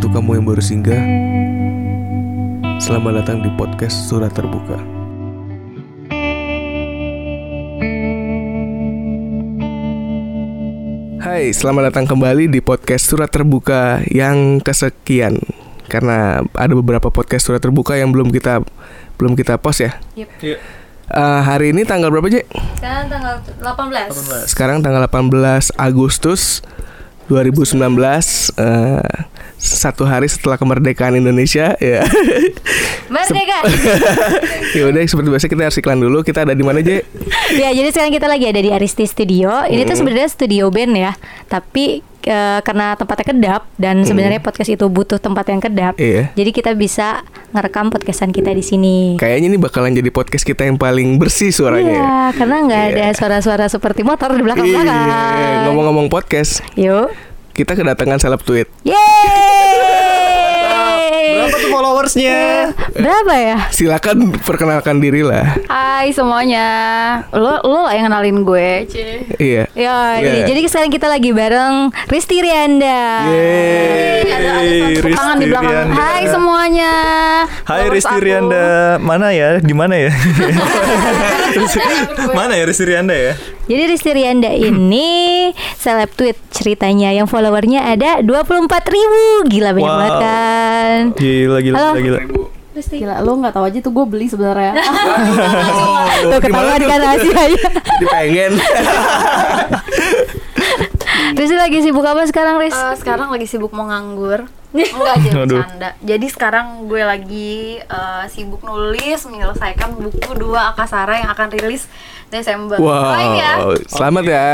Untuk kamu yang baru singgah, selamat datang di podcast Surat Terbuka. Hai, selamat datang kembali di podcast Surat Terbuka yang kesekian. Karena ada beberapa podcast Surat Terbuka yang belum kita belum kita post ya. Yep. Eh, hari ini tanggal berapa, Jek? Sekarang tanggal 18. Sekarang tanggal 18 Agustus 2019 eh, satu hari setelah kemerdekaan Indonesia ya. Merdeka. ya udah seperti biasa kita harus iklan dulu. Kita ada di mana, Je? ya, jadi sekarang kita lagi ada di Aristi Studio. Ini tuh sebenarnya studio band ya, tapi eh, karena tempatnya kedap dan sebenarnya podcast itu butuh tempat yang kedap. Iya. Jadi kita bisa ngerekam podcastan kita di sini. Kayaknya ini bakalan jadi podcast kita yang paling bersih suaranya. ya. Iya, karena nggak Iya. ada suara-suara seperti motor di belakang-belakang. Iya, ngomong-ngomong podcast, Yuk. Kita kedatangan seleb tweet. Yeay! Berapa tuh followersnya? Berapa ya? Silakan perkenalkan diri lah. Hai semuanya, lo lo lah yang kenalin gue, cie. Iya. Ya, Iya. jadi sekarang kita lagi bareng Risti Rianda. Yeay. Hey, Tangan di belakang. Rianda. Hai semuanya. Hai Risti aku. Rianda, mana ya? Di mana ya? mana ya Risti Rianda ya? Jadi Risti Rianda ini seleb tweet ceritanya yang followernya ada 24 ribu Gila banyak Wow. banget kan Gila gila Halo. gila. gila. Gila, lo nggak tahu aja tuh gue beli sebenarnya. Tuh ketahuan kan rahasianya Jadi pengen. Risti lagi sibuk apa sekarang Riz? Eh, sekarang lagi sibuk mau nganggur. Enggak jadi Aduh. Jadi sekarang gue lagi eh, sibuk nulis menyelesaikan buku dua Akasara yang akan rilis Desember. Doain ya. Wow, selamat ya.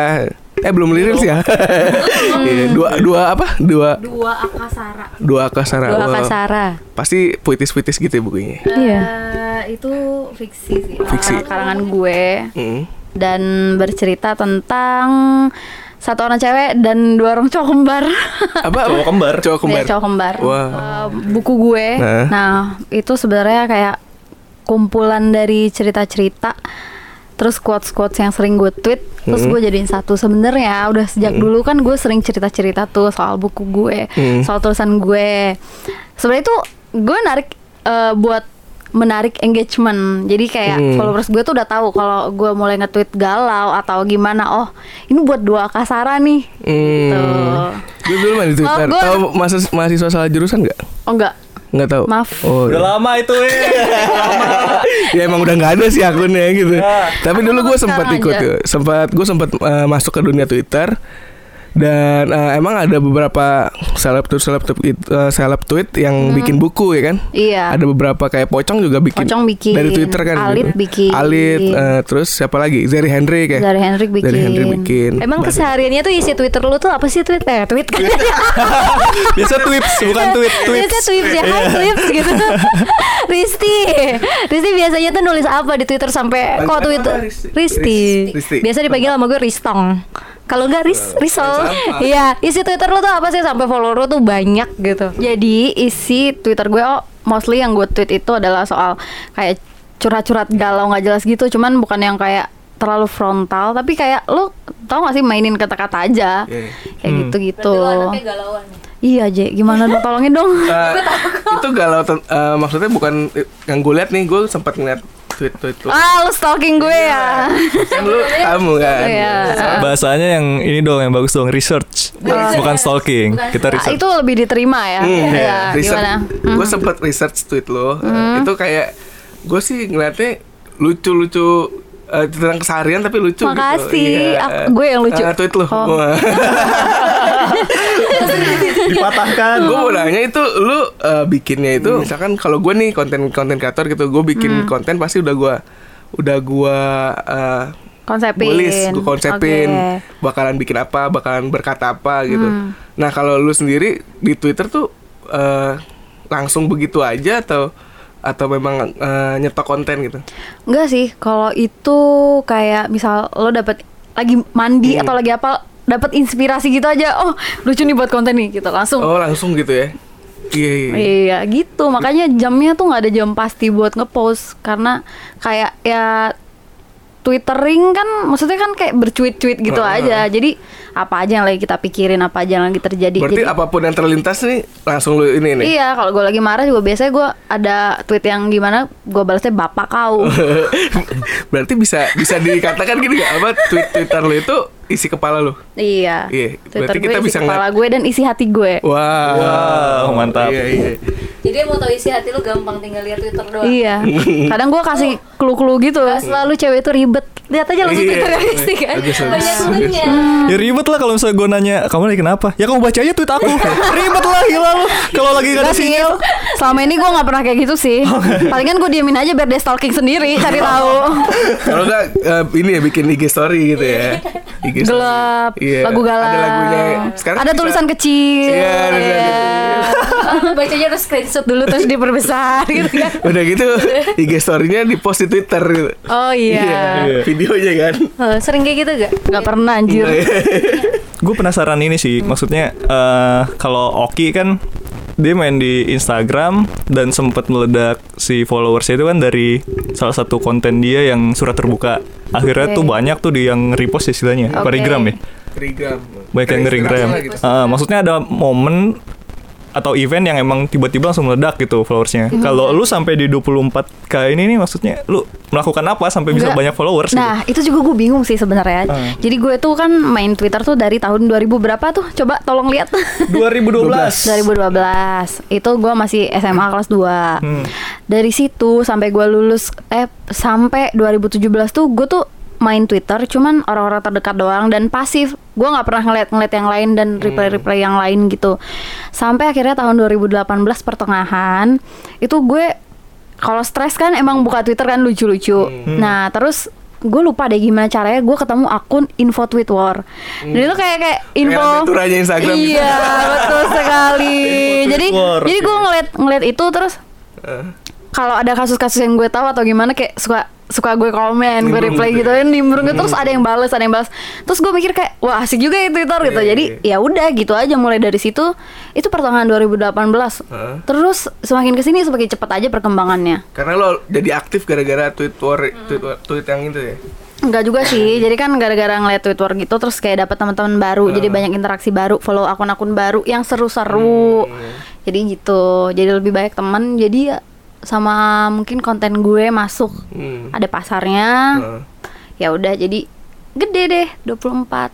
Eh belum liris ya? Iya, dua dua apa? Dua Dua Akasara. dua akasara. Dua Wow. Kasara Pasti puitis-puitis gitu ya bukunya. Iya. Eh, itu fiksi sih. Fiksi. Karangan gue Hmm. dan bercerita tentang satu orang cewek dan dua orang cowok kembar. Apa? Cowok kembar. Cowok kembar. Iya, cowok kembar. Wah. Eh, buku gue. Nah. Nah, itu sebenarnya kayak kumpulan dari cerita-cerita terus quotes-quotes yang sering gue tweet terus Hmm. gue jadiin satu sebenarnya udah sejak dulu kan gue sering cerita-cerita tuh soal buku gue Hmm. soal tulisan gue sebenarnya itu gue narik eh, buat menarik engagement jadi kayak Hmm. followers gue tuh udah tahu kalau gue mulai nge-tweet galau atau gimana oh ini buat dua kasara nih Hmm. Gue dulu main di Twitter. gua- Tahu mahasiswa, mahasiswa salah jurusan nggak? oh enggak Nggak tahu. Maaf. Oh. Udah lama itu eh. ya emang udah nggak ada sih akunnya gitu. Ya. Tapi dulu gue sempat ikut, ya. sempat gue sempat eh, masuk ke dunia Twitter dan eh, emang ada beberapa seleb tweet seleb tweet eh, seleb tweet yang bikin buku ya kan? iya Ada beberapa kayak Pocong juga bikin. Pocong bikin, dari Twitter kan. Alit bikin. Alit eh, terus siapa lagi? Zeri Hendrik ya. dari Hendrik bikin. Dari Hendrik bikin. Emang kesehariannya tuh isi Twitter lu tuh apa sih tweet? Eh tweet kan Biasa tweets bukan tweet tweets. Biasa tweets ya, hai tweets gitu Risti Risti biasanya tuh nulis apa di Twitter sampai kok Twitter? Risti Risti. Biasa dipanggil sama gue Ristong kalau enggak Ris, Risol Iya, isi Twitter lu tuh apa sih sampai follower lu tuh banyak gitu Jadi isi Twitter gue oh mostly yang gue tweet itu adalah soal kayak curhat-curhat galau nggak jelas gitu. Cuman bukan yang kayak terlalu frontal, tapi kayak lu tau gak sih mainin kata-kata aja Iya. kayak gitu-gitu. galauan Iya, J, gimana dong tolongin dong. Eh, itu galau eh, maksudnya bukan yang gue lihat nih gue sempat ngeliat tweet tweet lu ah, lu stalking gue ya. kan lu kamu kan Iya. Bahasanya yang ini dong yang bagus dong research. Bukan stalking. Kita Ah, research. itu lebih diterima ya. Hmm, Iya, research. gimana? Gue sempet research tweet lo. Itu kayak gue sih ngeliatnya lucu-lucu eh, tentang keseharian tapi lucu Makasih. gitu. Aku- gue yang lucu. Eh, tweet lo. Oh. Dipatahkan. gue mau nanya itu lu eh, bikinnya itu misalkan kalau gue nih konten konten kreator gitu, gue bikin konten pasti udah gue udah gue eh, Konsepin. tulis, gue konsepin Oke. bakalan bikin apa, bakalan berkata apa gitu. Nah kalau lu sendiri di Twitter tuh eh, langsung begitu aja atau atau memang eh, nyetok konten gitu? Enggak sih, kalau itu kayak misal lo dapet lagi mandi Hmm. atau lagi apa, dapat inspirasi gitu aja. Oh, lucu nih buat konten nih gitu langsung. Oh langsung gitu ya? Iya iya. iya. Iya gitu, makanya jamnya tuh nggak ada jam pasti buat ngepost karena kayak ya twittering kan maksudnya kan kayak bercuit-cuit gitu Heeh. aja. Jadi apa aja yang lagi kita pikirin, apa aja yang lagi terjadi. Berarti Jadi apa pun yang terlintas nih langsung lu ini nih. Iya, kalau gue lagi marah juga biasanya gue ada tweet yang gimana gue balasnya bapak kau. Berarti bisa bisa dikatakan gini gak apa tweet Twitter lu itu isi kepala lu. iya. Iya, Twitter berarti gue kita isi bisa kepala gue dan isi hati gue. Wah, Wow, mantap. Iya, iya. Jadi mau tahu isi hati lu gampang tinggal lihat Twitter doang. Iya. Kadang gue kasih clue-clue gitu. Gak selalu cewek itu ribet. Lihat aja langsung Iya. Twitter realistik kan. Bagus, bagus, Banyak temennya. Ya ribet lah kalau misalnya gue nanya kamu lagi kenapa? Ya kamu baca aja tweet aku. ribet lah gila lu. Kalau lagi gak ada sih, sinyal. Selama ini gue gak pernah kayak gitu sih Palingan gue diemin aja biar dia stalking sendiri, cari tahu Kalau enggak eh, ini ya bikin IG story gitu ya. IG story. Gelap, Iya, lagu galau Ada lagunya. Sekarang Ada bisa- tulisan kecil Iya, ada Iya. Ah, Bacanya harus screenshot dulu terus diperbesar gitu kan. Udah gitu IG story-nya di post di Twitter gitu. Oh iya, Videonya kan. Oh, sering kayak gitu gak? Gak pernah anjir Gue penasaran ini sih, maksudnya eh kalau Oki kan dia main di Instagram dan sempat meledak si followersnya itu kan dari salah satu konten dia yang surat terbuka. Akhirnya Oke. tuh banyak tuh di yang repost istilahnya, Oke. parigram ya. Telegram. Banyak yang nge-regram. Gitu. Ah, maksudnya ada momen atau event yang emang tiba-tiba langsung meledak gitu followersnya. Mhm. Kalau lu sampai di 24k ini nih maksudnya lu melakukan apa sampai bisa banyak followers gitu? Nah itu juga gue bingung sih sebenarnya Ah. Jadi gue tuh kan main Twitter tuh dari tahun 2000 berapa tuh Coba tolong lihat 2012. 2012 Itu gue masih SMA kelas 2 Hmm. Dari situ sampai gue lulus Eh sampai 2017 tuh gue tuh main Twitter Cuman orang-orang terdekat doang Dan pasif. Gue gak pernah ngeliat-ngeliat yang lain Dan reply-reply yang lain gitu. Sampai akhirnya tahun 2018 pertengahan Itu gue kalau stres kan emang buka Twitter kan lucu-lucu. Nah terus gue lupa deh gimana caranya gue ketemu akun info tweet war. Dan itu kayak kayak info fituranya Instagram gitu. iya betul sekali. Jadi war, jadi gue ngeliat ngeliat itu terus Eh, kalau ada kasus-kasus yang gue tahu atau gimana kayak suka suka gue komen, gue reply gitu gitu ya? kan, nimbrung gitu terus ada yang balas, ada yang balas. Terus gue mikir kayak wah asik juga ya Twitter gitu. Iya, Jadi iya. ya udah gitu aja mulai dari situ itu pertengahan 2018. Heeh. Terus semakin ke sini semakin cepat aja perkembangannya. Karena lo jadi aktif gara-gara tweet war, tweet, war- tweet yang itu ya. Enggak juga sih. Jadi kan gara-gara ngeliat tweet war gitu terus kayak dapat teman-teman baru, jadi banyak interaksi baru, follow akun-akun baru yang seru-seru. Jadi gitu. Jadi lebih banyak teman. Jadi ya sama mungkin konten gue masuk Hmm. ada pasarnya. Heeh. Ya udah jadi gede deh 24.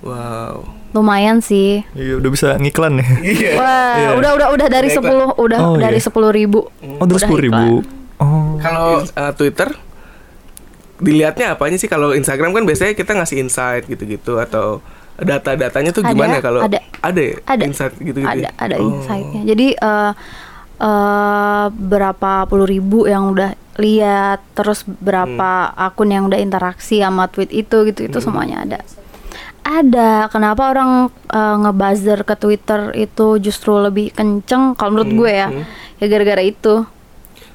Wow. Lumayan sih. Iya, udah bisa ngiklan ya. Iya. Wah, Iya. udah udah udah dari 10 udah Oh, dari iya. 10 ribu. Oh, dari sepuluh ribu. iklan. Oh. Kalau eh, Twitter dilihatnya apanya sih kalau Instagram kan biasanya kita ngasih insight gitu-gitu atau data-datanya tuh Ada, gimana ya kalau ada. ada ya? ada insight gitu-gitu ada ya? ada Oh. insightnya jadi eh eh, berapa puluh ribu yang udah lihat terus berapa Hmm. akun yang udah interaksi sama tweet itu gitu itu semuanya ada ada kenapa orang eh, ngebuzzer ke Twitter itu justru lebih kenceng kalau menurut Hmm, gue ya hmm. ya gara-gara itu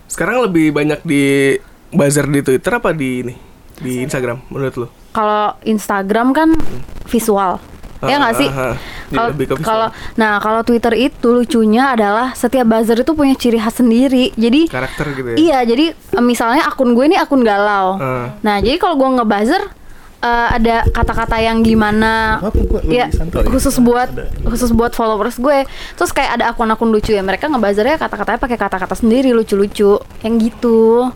Sekarang lebih banyak di buzzer di Twitter apa di ini? Di Instagram menurut lo? kalau Instagram kan visual ya nggak sih. Iya, kalau nah kalau Twitter itu lucunya adalah setiap buzzer itu punya ciri khas sendiri jadi karakter gitu ya. Iya, jadi eh, misalnya akun gue ini akun galau. Ah. Nah, jadi kalau gue ngebuzzer eh, ada kata-kata yang gimana Apa, ya khusus buat khusus buat followers gue. Terus kayak ada akun-akun lucu ya, mereka ngebuzzernya kata-katanya pakai kata-kata sendiri lucu-lucu yang gitu.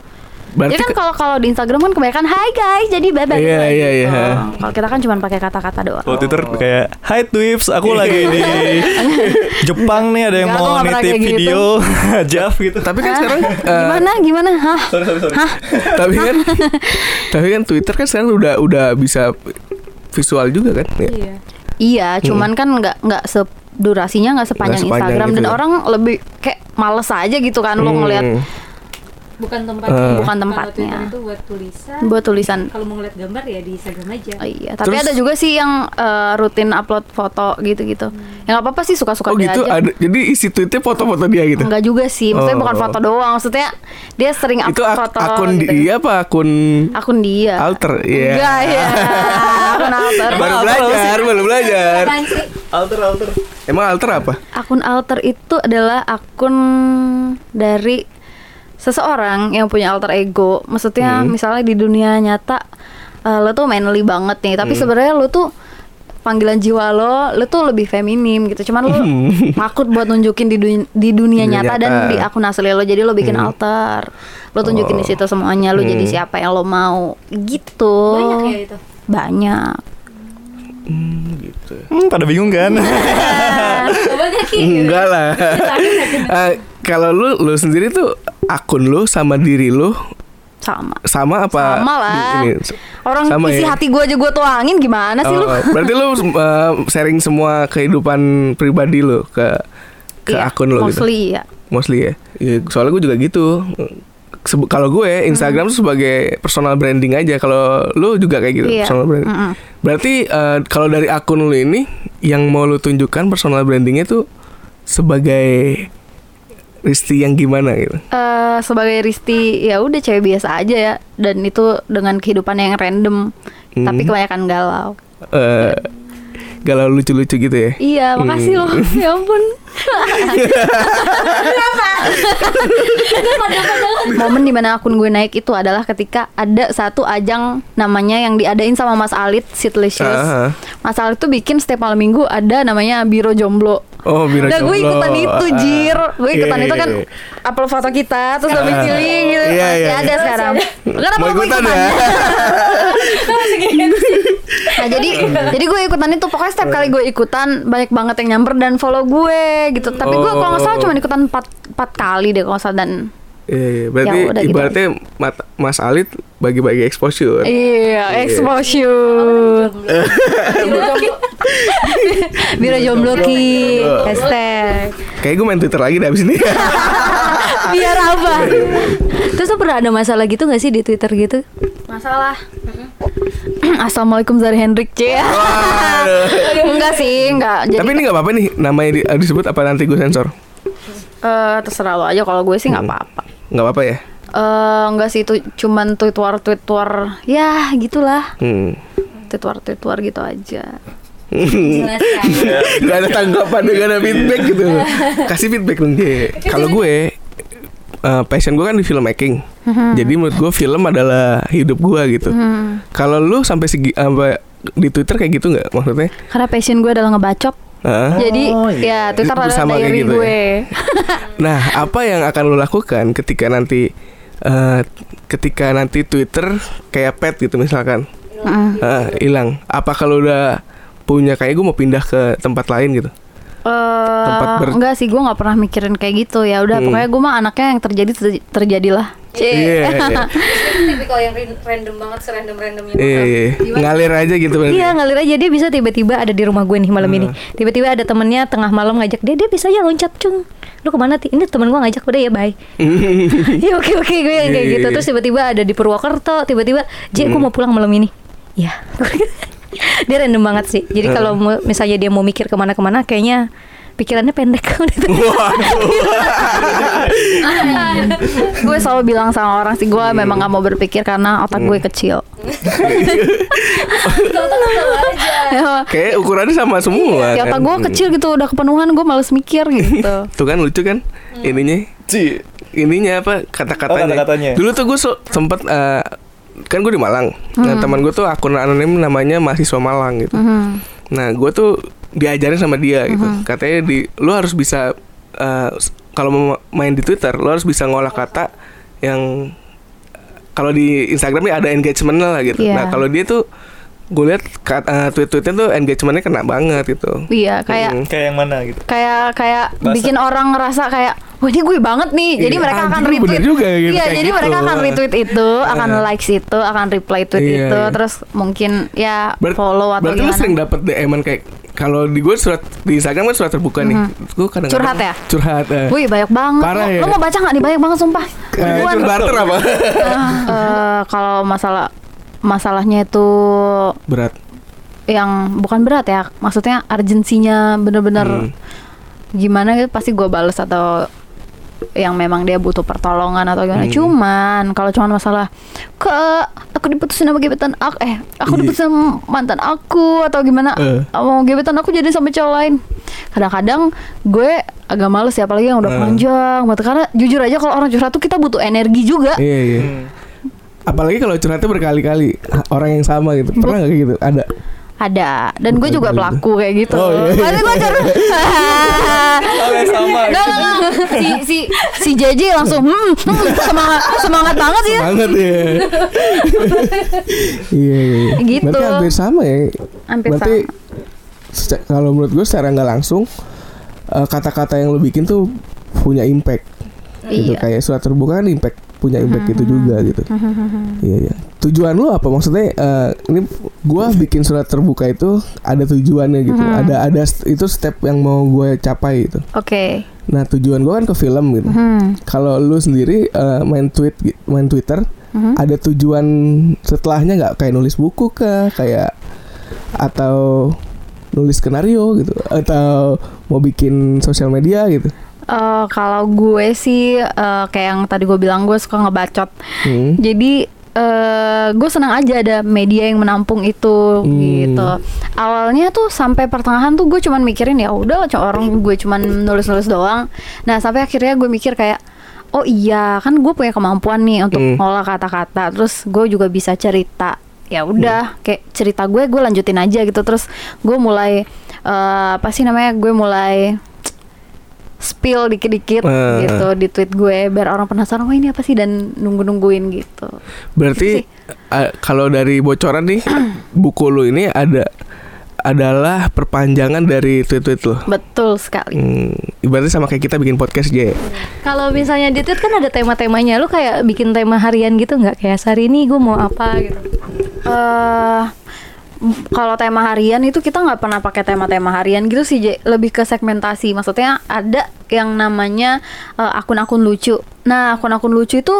Berarti Jadi kan ke- kalau kalau di Instagram kan kebanyakan Hai guys, jadi bye bye. Iya, iya, iya. Kalau kita kan cuma pakai kata-kata doang. Kalau Twitter kayak Hai Twips, aku lagi di Jepang nih ada yang mau nitip gitu. video Jaf gitu. tapi kan sekarang eh, gimana gimana? Hah? Sorry, sorry, sorry. tapi kan tapi kan Twitter kan sekarang udah udah bisa visual juga kan? Ya. Iya. Iya, cuman kan nggak nggak se durasinya nggak sepanjang, Nggak sepanjang Instagram gitu dan ya. orang lebih kayak males aja gitu kan lo Hmm. ngelihat Bukan Eh. tempatnya. Bukan tempatnya. Itu buat tulisan. buat tulisan. Kalau mau ngeliat gambar ya di Instagram aja. Oh, iya, tapi Terus- ada juga sih yang eh, rutin upload foto gitu-gitu. Ya nggak apa-apa sih suka-suka Oh dia gitu aja. ada jadi isi tweetnya foto-foto dia gitu. Enggak juga sih, maksudnya Oh. bukan foto doang, maksudnya dia sering Itu upload ak- foto akun gitu. dia apa akun Akun dia. alter? Iya. Enggak ya. akun alter. Baru Apa belajar, baru belajar. Alter, alter. Emang alter apa? Akun alter itu adalah akun dari seseorang yang punya alter ego. Maksudnya Hmm. misalnya di dunia nyata eh, lo tuh manly banget nih tapi Hmm. sebenarnya lo tuh panggilan jiwa lo lo tuh lebih feminim gitu cuman lo takut buat nunjukin di dunia, di dunia Dunia nyata, dan nyata. di akun asli lo jadi lo bikin alter lo tunjukin di Oh. situ semuanya lo jadi Hmm. siapa yang lo mau gitu Banyak ya itu. banyak Hmm, gitu. Hmm, pada bingung kan? Ki. Enggak lah. kalau lu lu sendiri tuh akun lu sama diri lu sama sama apa? sama lah ini? orang Sama isi ya? hati gue aja gue tuangin gimana sih Oh, lu berarti lu eh, sharing semua kehidupan pribadi lu ke ke Iya, akun lu gitu. mostly ya Mostly ya. Ya, soalnya gue juga gitu. Kalau gue Instagram tuh sebagai personal branding aja. Kalau lu juga kayak gitu, Iya. personal branding. Mm-mm. Berarti eh, kalau dari akun lu ini yang mau lu tunjukkan personal brandingnya tuh sebagai Risti yang gimana gitu. Eh, sebagai Risti ya udah cewek biasa aja ya dan itu dengan kehidupan yang random Hmm. tapi kebanyakan galau Eh galau lucu-lucu gitu ya. iya makasih Hmm. loh ya ampun momen di mana akun gue naik itu adalah ketika ada satu ajang namanya yang diadain sama Mas Alit Sitlicious Ah. Mas Alit tuh bikin setiap malam minggu ada namanya Biro Jomblo Oh, biro Nah gue jomblo. ikutan itu Ah. Jir Gue ikutan Iya, itu kan iya, iya. Upload foto kita Terus lebih Ah. pilih gitu Iya, Masih iya, ada iya. sekarang Kenapa Mau gue ikutan ikutan ya? Nah jadi Jadi gue ikutan itu Pokoknya setiap kali gue ikutan Banyak banget yang nyamper dan follow gue gitu Tapi gue kalau nggak salah Oh. cuma ikutan 4, 4 kali deh kalau nggak salah Dan Iya, iya. berarti Ya udah gitu ibaratnya Mat- Mas Alit bagi-bagi exposure. Iya exposure Biro jomblo ki Hashtag Kayak gue main Twitter lagi deh abis ini. Biar apa Terus tuh pernah ada masalah gitu gak sih di Twitter gitu? Masalah Assalamualaikum Zari Hendrik C. Enggak sih Enggak Jadi Tapi ini nggak apa-apa nih namanya di- disebut apa nanti gue sensor. eh, Terserah lo aja Kalau gue sih nggak Hmm. apa-apa Nggak apa-apa ya. Eh, enggak sih itu cuman tweet war tweet war ya gitulah Hmm. tweet war tweet war gitu aja. Gak ada tanggapan, gak ada feedback gitu. Kasih feedback dong J. Kalau gue eh, passion gue kan di filmmaking. Jadi menurut gue film adalah hidup gue gitu. Kalau lu sampai segi sampai di Twitter kayak gitu nggak maksudnya? karena passion gue adalah ngebacot Hah? jadi Oh, iya. ya Twitter adalah sama kayak diary gitu ya? gue Nah, apa yang akan lo lakukan ketika nanti eh, ketika nanti Twitter kayak pet gitu misalkan Mm. Eh, hilang? apa kalau udah punya kayak gue mau pindah ke tempat lain gitu? Eh, Tempat ber- enggak sih gue nggak pernah mikirin kayak gitu ya udah Hmm. pokoknya gue mah anaknya yang terjadi ter- terjadilah Iya, iya. Tipikal yang random banget, serandom randomnya. Iya, iya. ngalir aja gitu berarti. Iya ngalir aja dia bisa tiba-tiba ada di rumah gue nih malam ini. Tiba-tiba ada temennya tengah malam ngajak dia, dia bisa aja loncat cung. Lu ke mana ti? Ini temen gue ngajak udah ya bye. Iya oke oke gue yang kayak Iya, gitu. iya, Terus tiba-tiba ada di Purwokerto, tiba-tiba J gue mau pulang malam ini. Iya. dia random banget sih. Jadi kalau misalnya dia mau mikir ke mana-kemana, kayaknya pikirannya pendek. gue selalu bilang sama orang sih gue memang nggak mau berpikir karena otak gue kecil ya, Kayak ukurannya sama semua. ya kan? otak gue kecil gitu udah kepenuhan gue males mikir gitu Tuh kan lucu kan ininya Ci. ininya apa kata-katanya. Oh, kata-katanya. Dulu tuh gue so- sempet eh, kan gue di Malang. Nah teman gue tuh akun anonim namanya mahasiswa Malang gitu. Nah gue tuh diajarin sama dia gitu. Katanya di lu harus bisa eh, s- kalau mau main di Twitter lu harus bisa ngolah kata yang kalau di Instagram nih ada engagementnya lah gitu. Iya. Nah kalau dia tuh gue lihat eh, tweet-tweetnya tuh engagementnya kena banget gitu. iya kayak Hmm. Kayak yang mana gitu? kayak kayak Bahasa. bikin orang ngerasa kayak wah ini gue banget nih jadi Iya, mereka akan anjing, lu retweet juga gitu, iya jadi gitu. mereka akan retweet itu akan Eh. likes itu akan reply tweet Iya, itu iya. terus mungkin ya Ber- follow atau berarti lu gimana sering dapet DM kayak kalau di gue surat di Instagram kan surat terbuka nih. Gue kadang Curhat ya? Curhat. eh. Wih banyak banget Parah lo, ya? lo mau baca nggak nih banyak banget sumpah Eh, itu barter apa? Eh, kalau masalah masalahnya itu Berat. yang bukan berat ya maksudnya urgensinya bener-bener Hmm. gimana gitu pasti gue bales atau yang memang dia butuh pertolongan atau gimana Hmm. cuman kalau cuman masalah ke aku diputusin sama gebetan aku eh aku Iya. diputusin sama mantan aku atau gimana Eh. mau gebetan aku jadi sama cowok lain kadang-kadang gue agak males ya apalagi yang udah Eh. panjang karena jujur aja kalau orang curhat tuh kita butuh energi juga Iya iya. apalagi kalau curhatnya berkali-kali orang yang sama gitu pernah nggak kayak gitu ada Ada dan gue juga pelaku kayak gitu. Oh, iya. Pasti gue curhat. Hal yang sama. Nggak. si si si JJ langsung hmm, hmm, semangat semangat banget sih. ya iya iya iya. Gitu. berarti hampir sama ya Hampir berarti seca- kalau menurut gue secara nggak langsung eh, kata-kata yang lo bikin tuh punya impact gitu Iya. kayak surat terbuka kan impact punya impact itu juga gitu. Iya iya. Tujuan lu apa? Maksudnya eh, ini gua bikin surat terbuka itu ada tujuannya gitu. Ada ada st- itu step yang mau gue capai gitu. Oke. nah tujuan gua kan ke film gitu. Hmm. kalau lu sendiri eh, main tweet main twitter ada tujuan setelahnya nggak? Kayak nulis buku kah? Kayak atau nulis skenario gitu? Atau mau bikin sosial media gitu Eh, kalau gue sih eh, kayak yang tadi gue bilang gue suka ngebacot. Hmm. Jadi eh gue senang aja ada media yang menampung itu Hmm. gitu. Awalnya tuh sampai pertengahan tuh gue cuman mikirin ya udah orang gue cuman nulis-nulis doang. Nah sampai akhirnya gue mikir kayak oh iya kan gue punya kemampuan nih untuk Hmm. ngolah kata-kata. Terus gue juga bisa cerita. Ya udah kayak cerita gue gue lanjutin aja gitu. Terus gue mulai eh, apa sih namanya gue mulai spill dikit-dikit Eh. gitu di tweet gue biar orang penasaran wah ini apa sih dan nunggu-nungguin gitu. Berarti eh, kalau dari bocoran nih buku lu ini ada adalah perpanjangan dari tweet-tweet lo. Betul sekali. Hmm, ibaratnya sama kayak kita bikin podcast aja. ya. Kalau misalnya di tweet kan ada tema-temanya, lu kayak bikin tema harian gitu nggak? Kayak hari ini gue mau apa gitu. eh m- kalau tema harian itu kita nggak pernah pakai tema-tema harian gitu sih J. lebih ke segmentasi. Maksudnya ada yang namanya eh, akun-akun lucu. Nah akun-akun lucu itu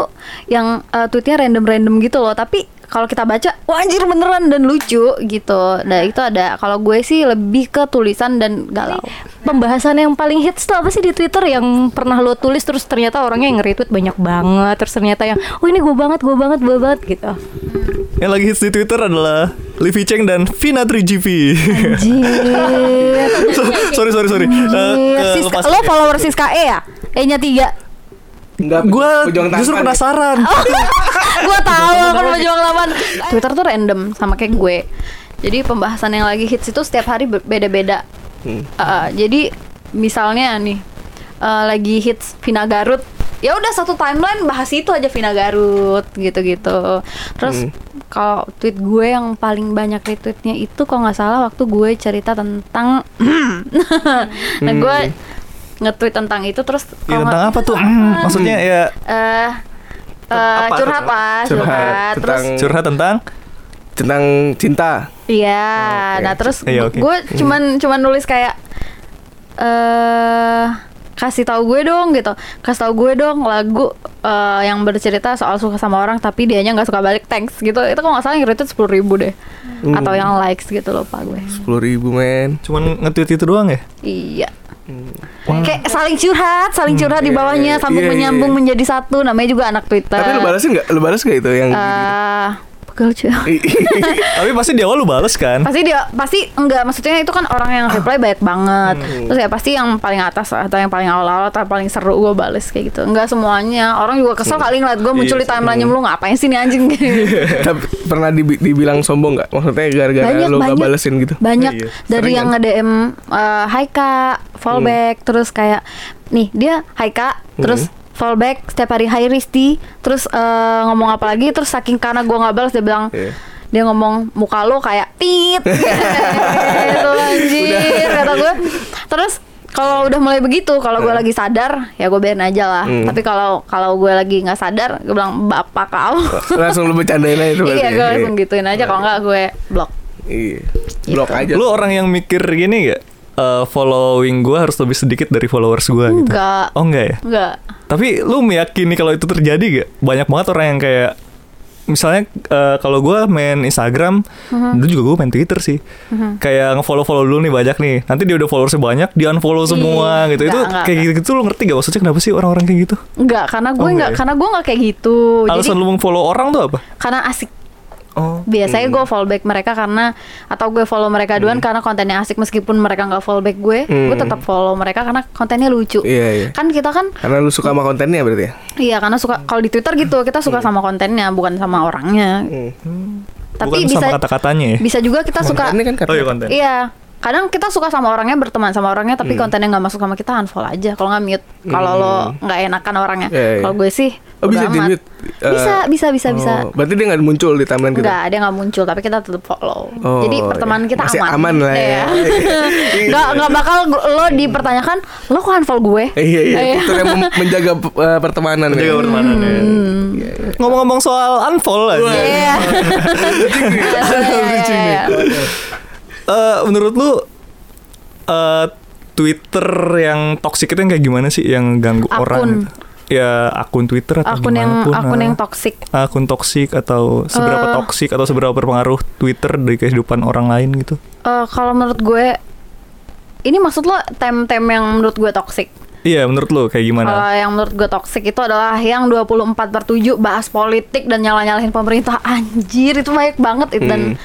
yang eh, tweetnya random-random gitu loh. Tapi kalau kita baca wah anjir beneran dan lucu gitu nah itu ada kalau gue sih lebih ke tulisan dan galau Pembahasan yang paling hits tuh apa sih di Twitter yang pernah lo tulis terus ternyata orangnya yang nge-retweet banyak banget terus ternyata yang oh ini gue banget gue banget gue banget gitu. Yang lagi hits di Twitter adalah Livi Cheng dan Vina 3GP. Anjir. sorry sorry sorry. Eh, Anjir, Sis- lepas. lo follower Siska E ya? E-nya tiga Enggak, Gue justru penasaran. gue tahu kan pejuang lawan Twitter tuh random sama kayak gue jadi pembahasan yang lagi hits itu setiap hari be- beda-beda Hmm. Uh, jadi misalnya nih uh, lagi hits Vina Garut ya udah satu timeline bahas itu aja Vina Garut gitu-gitu terus Hmm. kalau tweet gue yang paling banyak retweetnya itu kalau nggak salah waktu gue cerita tentang nah gue nge-tweet tentang itu terus Ya, kalau tentang apa tuh? Hmm, maksudnya ya eh eh, Apa curhat lah, Curhat curhat. Terus tentang- curhat tentang tentang cinta. iya, Oke. nah terus Iya, oke. gue cuman cuman nulis kayak eh kasih tahu gue dong gitu. Kasih tahu gue dong lagu eh, yang bercerita soal suka sama orang tapi dianya nggak suka balik thanks gitu. Itu kalau nggak salah yang retweet sepuluh ribu deh. Hmm. Atau yang likes gitu lupa gue. Sepuluh ribu men. cuman nge-tweet itu doang ya? Iya. Kayak saling curhat, saling curhat di Iya, bawahnya iya, sambung iya, iya, menyambung iya. menjadi satu. Namanya juga anak Twitter. Tapi lu balasin nggak? Lu balas nggak itu yang? Eh, pegel cuy. Tapi pasti di awal lu bales kan? pasti dia pasti enggak maksudnya itu kan orang yang reply banyak banget terus ya pasti yang paling atas atau yang paling awal-awal atau yang paling seru gue bales kayak gitu enggak semuanya orang juga kesel kali ngeliat gue muncul di timeline lu ngapain sih nih anjing Tapi pernah dibi- dibilang sombong nggak? Maksudnya gara-gara lu banyak balesin gitu? banyak Iya, dari sering yang kan? nge DM eh, Hai kak fallback terus kayak nih dia Hai kak terus fallback setiap hari Hai Risti terus eh, ngomong apa lagi terus saking karena gue nggak balas dia bilang Iya. dia ngomong muka lo kayak tit gitu anjir kata gue terus kalau udah mulai begitu kalau gue lagi sadar ya gue biarin aja lah Hmm. tapi kalau kalau gue lagi nggak sadar gue bilang bapak kau Langsung lu bercandain aja itu iya ya? gue langsung gituin aja kalau nggak gue blok Iya. Blok aja. Lu orang yang mikir gini gak? Eh, following gue harus lebih sedikit dari followers gue gitu. enggak Oh enggak ya? enggak Tapi lu meyakini kalau itu terjadi gak? Banyak banget orang yang kayak Misalnya eh, kalau gue main Instagram, Mhm. dulu juga gue main Twitter sih. Kayak nge-follow-follow dulu nih banyak nih. Nanti dia udah followersnya banyak, di unfollow semua gitu. itu enggak, enggak, kayak gitu, gitu lu ngerti gak maksudnya kenapa sih orang-orang kayak gitu? enggak karena gue Oh, enggak enggak ya? karena gue enggak kayak gitu Alasan jadi lu meng-follow orang tuh apa? karena asik Oh. Biasanya gue follow back mereka karena atau gue follow mereka duluan karena kontennya asik meskipun mereka nggak follow back gue, gue Hmm. tetap follow mereka karena kontennya lucu. Iya, iya. Kan kita kan Karena lu suka sama kontennya berarti ya? iya karena suka kalau di Twitter gitu kita suka sama kontennya bukan sama orangnya. Hmm. Bukan Tapi bisa sama kata-katanya ya? bisa juga kita suka kan kata Oh iya konten. Iya. Kadang kita suka sama orangnya berteman sama orangnya tapi Hmm. kontennya nggak masuk sama kita unfollow aja kalau nggak mute. Kalau lo nggak enakan orangnya. Iya, iya. Kalau gue sih Oh, bisa amat. di-mute? Eh, Bisa, bisa, bisa, bisa. Oh, berarti dia nggak muncul di timeline kita? Enggak, dia nggak muncul tapi kita tetap follow. Oh, Jadi pertemanan iya. kita Masih aman. aman lah ya. Iya. Iya. Nggak nggak bakal lo dipertanyakan, lo kok unfollow gue? Eh, iya iya, Iya. itu yang menjaga eh, pertemanan. Menjaga ya. pertemanan ya. Ngomong-ngomong soal unfollow aja. Iya. Iya, Eh, menurut lu eh, Twitter yang toxic itu yang kayak gimana sih yang ganggu Akun. orang? gitu? Ya akun Twitter atau Akun yang pun, akun ah. yang toxic. akun toksik atau seberapa Eh. toksik atau seberapa berpengaruh Twitter dari kehidupan orang lain gitu? Eh, kalau menurut gue ini maksud lo tem-tem yang menurut gue toxic. Iya, menurut lu kayak gimana? Kalau yang menurut gue toxic itu adalah yang 24 per 7 bahas politik dan nyalah-nyalahin pemerintah. Anjir, itu banyak banget itu dan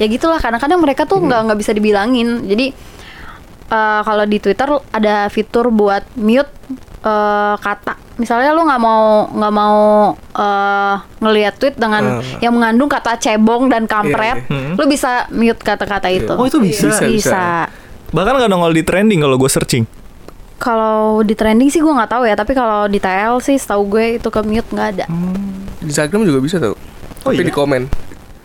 ya gitulah kadang-kadang mereka tuh nggak nggak bisa dibilangin. Jadi eh, kalau di Twitter ada fitur buat mute eh, kata. Misalnya lu nggak mau nggak mau eh, ngelihat tweet dengan Ah. yang mengandung kata cebong dan kampret, iya. lu bisa mute kata-kata itu. Oh, itu bisa? Bisa, bisa. Bisa. Bahkan nggak nongol di trending kalau gue searching. Kalau di trending sih gue nggak tahu ya, tapi kalau di TL sih setahu gue itu ke mute nggak ada. Di Instagram juga bisa tau. Oh, Tapi iya? di komen.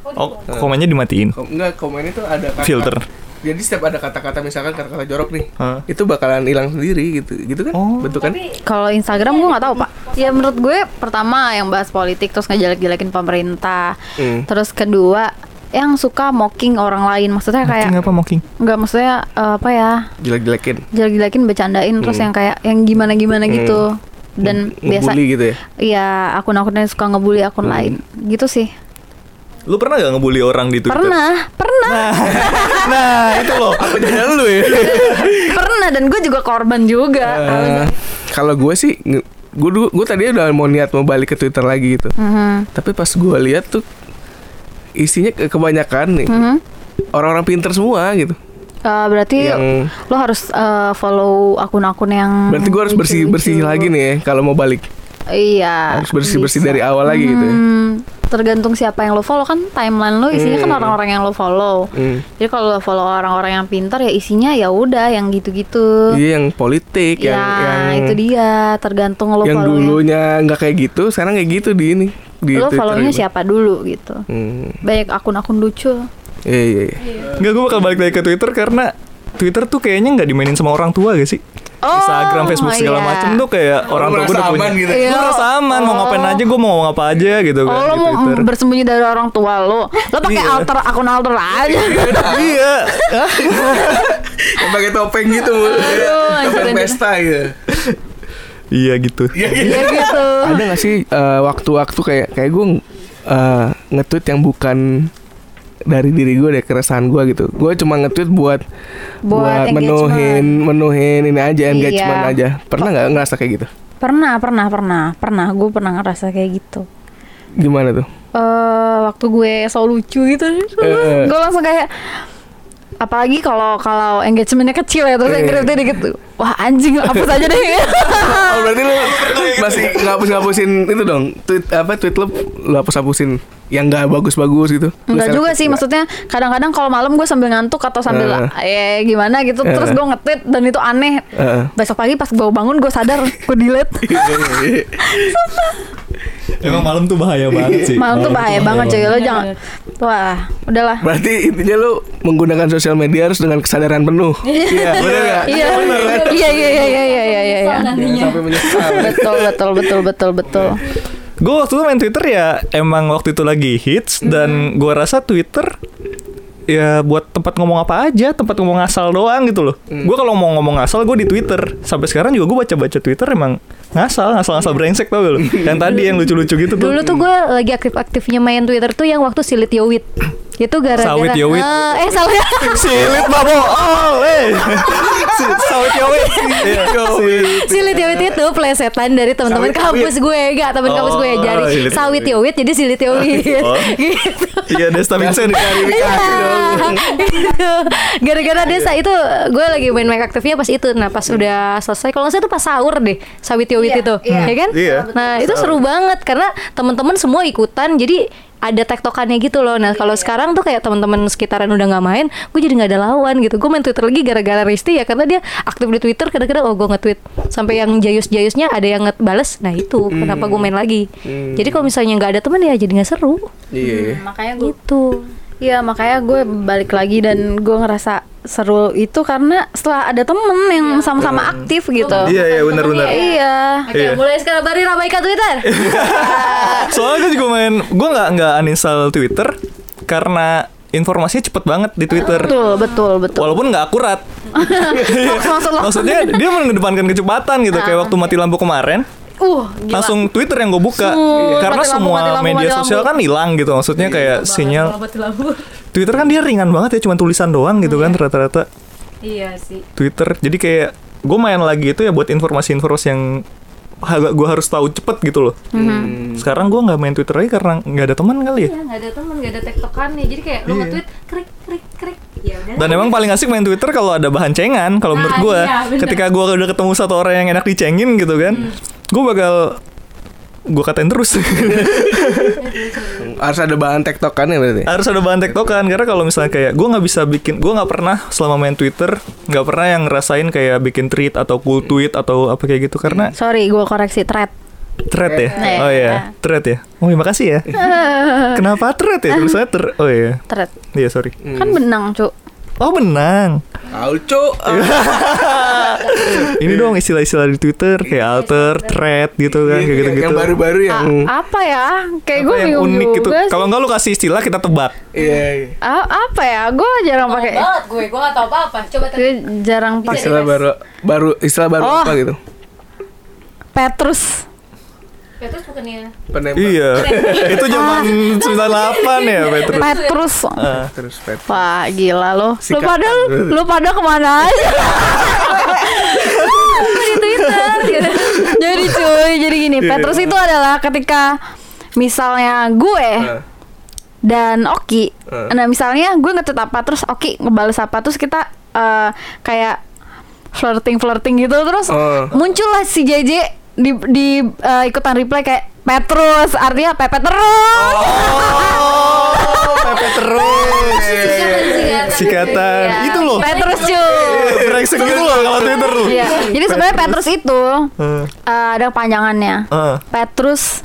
Oh, komennya dimatiin. Kom- Enggak, komen itu ada kata Filter. Jadi setiap ada kata-kata misalkan kata-kata jorok nih, Hah? itu bakalan hilang sendiri gitu. Gitu kan? Oh. Betul kan? Kalau Instagram gue nggak tahu pak. Ya menurut gue pertama yang bahas politik terus ngejelek-jelekin pemerintah. Hmm. Terus kedua yang suka mocking orang lain. Maksudnya Mocking kayak apa mocking? nggak maksudnya eh, apa ya Jelek-jelekin. jelek-jelekin bercandain terus Hmm. yang kayak yang gimana-gimana gitu. Dan biasa Ngebully gitu ya. Iya akun-akun yang suka ngebully akun Hmm. lain gitu sih. Lu pernah gak ngebully orang di Twitter? Pernah, pernah, nah, itu loh. Apa jangan lu ya? pernah dan gue juga korban juga. Eh, kalau gue sih gue gue tadi udah mau niat mau balik ke Twitter lagi gitu. Mhm. Tapi pas gue lihat tuh isinya ke- kebanyakan nih Mhm. orang-orang pinter semua gitu. Eh, berarti Yang- lo harus eh, follow akun-akun yang Berarti gue harus bersih bersih lucu-lucu. lagi nih ya kalau mau balik. Iya. Harus bersih-bersih bisa. dari awal lagi gitu ya. Tergantung siapa yang lo follow kan timeline lo isinya kan Hmm. orang-orang yang lo follow. Hmm. Jadi kalau lo follow orang-orang yang pintar ya isinya ya udah yang gitu-gitu. Iya yang politik ya, yang yang itu dia tergantung lo yang follow dulunya nggak kayak gitu sekarang kayak gitu di ini di lo Twitter follownya gitu. siapa dulu gitu. Hmm. Banyak akun-akun lucu. Iya iya. iya. Enggak, gue bakal balik lagi ke Twitter karena Twitter tuh kayaknya nggak dimainin sama orang tua gak sih? Oh, Instagram, Facebook segala iya. macem tuh kayak orang tua gue udah punya. aman gitu. Gue Iya. merasa aman, mau ngapain Oh. aja gue mau ngomong apa aja gitu kan Oh, lo mau Twitter. bersembunyi dari orang tua lo. Lo pakai Iya. alter akun alter aja. iya. Yang pakai topeng gitu topeng pesta gitu iya gitu. Iya Iya gitu. ada nggak sih eh, waktu-waktu kayak kayak gue eh, nge-tweet yang bukan dari diri gue deh keresahan gue gitu gue cuma nge-tweet buat Buat menuhin menuhin ini aja engagement Iya. aja pernah nggak ngerasa kayak gitu Pernah, pernah, pernah, pernah. Gue pernah ngerasa kayak gitu. gimana tuh eh waktu gue so lucu gitu, Eh. gue langsung kayak apalagi kalau kalau engagementnya kecil ya terus Eh. engagement dikit tuh wah anjing hapus aja deh oh berarti lu masih ngapus ngapusin itu dong tweet apa tweet lu lu hapus hapusin yang nggak bagus-bagus gitu Enggak juga sih, maksudnya kadang-kadang kalau malam gue sambil ngantuk atau sambil Eh. eh gimana gitu, Eh. terus gue nge-tweet dan itu aneh. Heeh. Besok pagi pas gue bangun gue sadar gue delete. Emang malam tuh bahaya banget sih. Malam tuh bahaya banget cuy, lo jangan. Wah, udahlah. Berarti intinya lu menggunakan sosial media harus dengan kesadaran penuh. Iya, benar? Iya, Benar kan? iya, iya, iya, iya, iya, iya, iya. Jangan sampai menyesal. Betul, betul, betul, betul, betul. Gue waktu itu main Twitter ya emang waktu itu lagi hits dan gue rasa Twitter ya buat tempat ngomong apa aja, tempat ngomong asal doang gitu loh. Gue kalau mau ngomong asal gue di Twitter. Sampai sekarang juga gue baca-baca Twitter emang ngasal, ngasal-ngasal brengsek tau gak? Yang tadi yang lucu-lucu gitu tuh. Dulu tuh gue lagi aktif-aktifnya main Twitter tuh yang waktu silit Yowit. Itu gara-gara Sawit Yowit. Eh, eh salah. Silit babo, oh, eh. Sawit yowit. Iya, silit. Yowit itu plesetan dari teman-teman kampus gue, enggak teman kampus gue Oh, jadi Silit sawit Yowit. jadi silit yowit. Oh. gitu. Iya, Desta Vincent. Iya. Gitu. Gara-gara desa itu gue lagi main make aktifnya pas itu. Nah, pas udah selesai kalau nggak salah itu pas sahur deh, sawit yowit Iya, itu. iya. Ya kan? Iya. Nah, itu seru banget karena teman-teman semua ikutan jadi ada tektokannya gitu loh. Nah, kalau sekarang tuh kayak teman-teman sekitaran udah nggak main, gue jadi nggak ada lawan gitu. Gue main Twitter lagi gara-gara Risti ya karena dia aktif di Twitter kadang-kadang oh gue nge-tweet sampai yang jayus-jayusnya ada yang ngebales. Nah, itu kenapa gue main lagi. Jadi kalau misalnya nggak ada teman ya jadi nggak seru. Iya. makanya gue Gitu. Iya makanya gue balik lagi dan gue ngerasa seru itu karena setelah ada temen yang sama-sama aktif gitu. Iya, iya, benar-benar. Iya. Oke, Iya. mulai sekarang Bari ramaikan Twitter. Soalnya gue juga main, gue nggak nggak uninstall Twitter karena informasinya cepet banget di Twitter. Betul, betul, betul. Walaupun nggak akurat. Maksud? Maksudnya dia mengedepankan kecepatan gitu. Kayak waktu mati lampu kemarin, Uh, gila. langsung Twitter yang gue buka. Uh, Karena mati lampu, semua mati lampu, media mati sosial lampu. kan hilang gitu. Maksudnya kayak sinyal. Twitter kan dia ringan banget ya, cuma tulisan doang gitu kan rata-rata. Iya sih. Twitter. Jadi kayak gue main lagi itu ya buat informasi-informasi yang gue harus tahu cepet gitu loh. Mhm. Sekarang gue nggak main Twitter lagi karena nggak ada teman kali ya. Iya, nggak ada teman, nggak ada tektokannya. Jadi kayak lo Iya. nge-tweet krik krik krik. Ya udah. Dan emang paling asik main Twitter kalau ada bahan cengan. Kalau menurut Nah, gue, iya, bener. ketika gue udah ketemu satu orang yang enak dicengin gitu kan, Hmm. Gue bakal gue katain terus. Harus ada bahan tektokannya berarti. Harus ada bahan tektokan karena kalau misalnya kayak gue nggak bisa bikin, gue nggak pernah selama main Twitter nggak pernah yang ngerasain kayak bikin tweet atau cool tweet atau apa kayak gitu karena Sorry, gue koreksi thread. thread ya. Nah, Oh ya. iya, thread ya. Oh iya makasih ya. Kenapa thread ya? Tulisannya ter. Oh iya. Thread. Iya sorry. Kan benang, Cuk. Oh benang. Tahu cuk. Ini dong istilah-istilah di Twitter kayak alter, thread gitu kan, kayak gitu-gitu. Yang baru-baru yang A- apa ya? Kayak gue yang bingung unik gitu. Kalau enggak lu kasih istilah kita tebak. iya. iya. Apa ya? Gue jarang pakai. banget gue, gue gak tau apa-apa. Coba Gue jarang pakai. Istilah baru baru istilah baru Oh. apa gitu. Petrus. Petrus bukannya Penembak. Iya. Itu zaman 98 ya, Petrus. Petrus. Ah. Terus pet. Wah gila lo. Lu pada lu pada ke mana aja? di Twitter gitu. jadi cuy, jadi gini. Petrus itu adalah ketika misalnya gue Eh. dan Oki. Eh. Nah misalnya gue nge apa terus Oki ngebales apa terus kita eh, kayak flirting flirting gitu terus Oh. muncullah si JJ di di eh, ikutan reply kayak Petrus artinya Pepe terus. Oh, Pepe terus. Sikatan. Iya. Itu loh. Petrus cuy. Brengsek gitu loh kalau Twitter lu. Iya. Jadi sebenarnya Petrus itu Eh, eh, ada panjangannya. eh. Petrus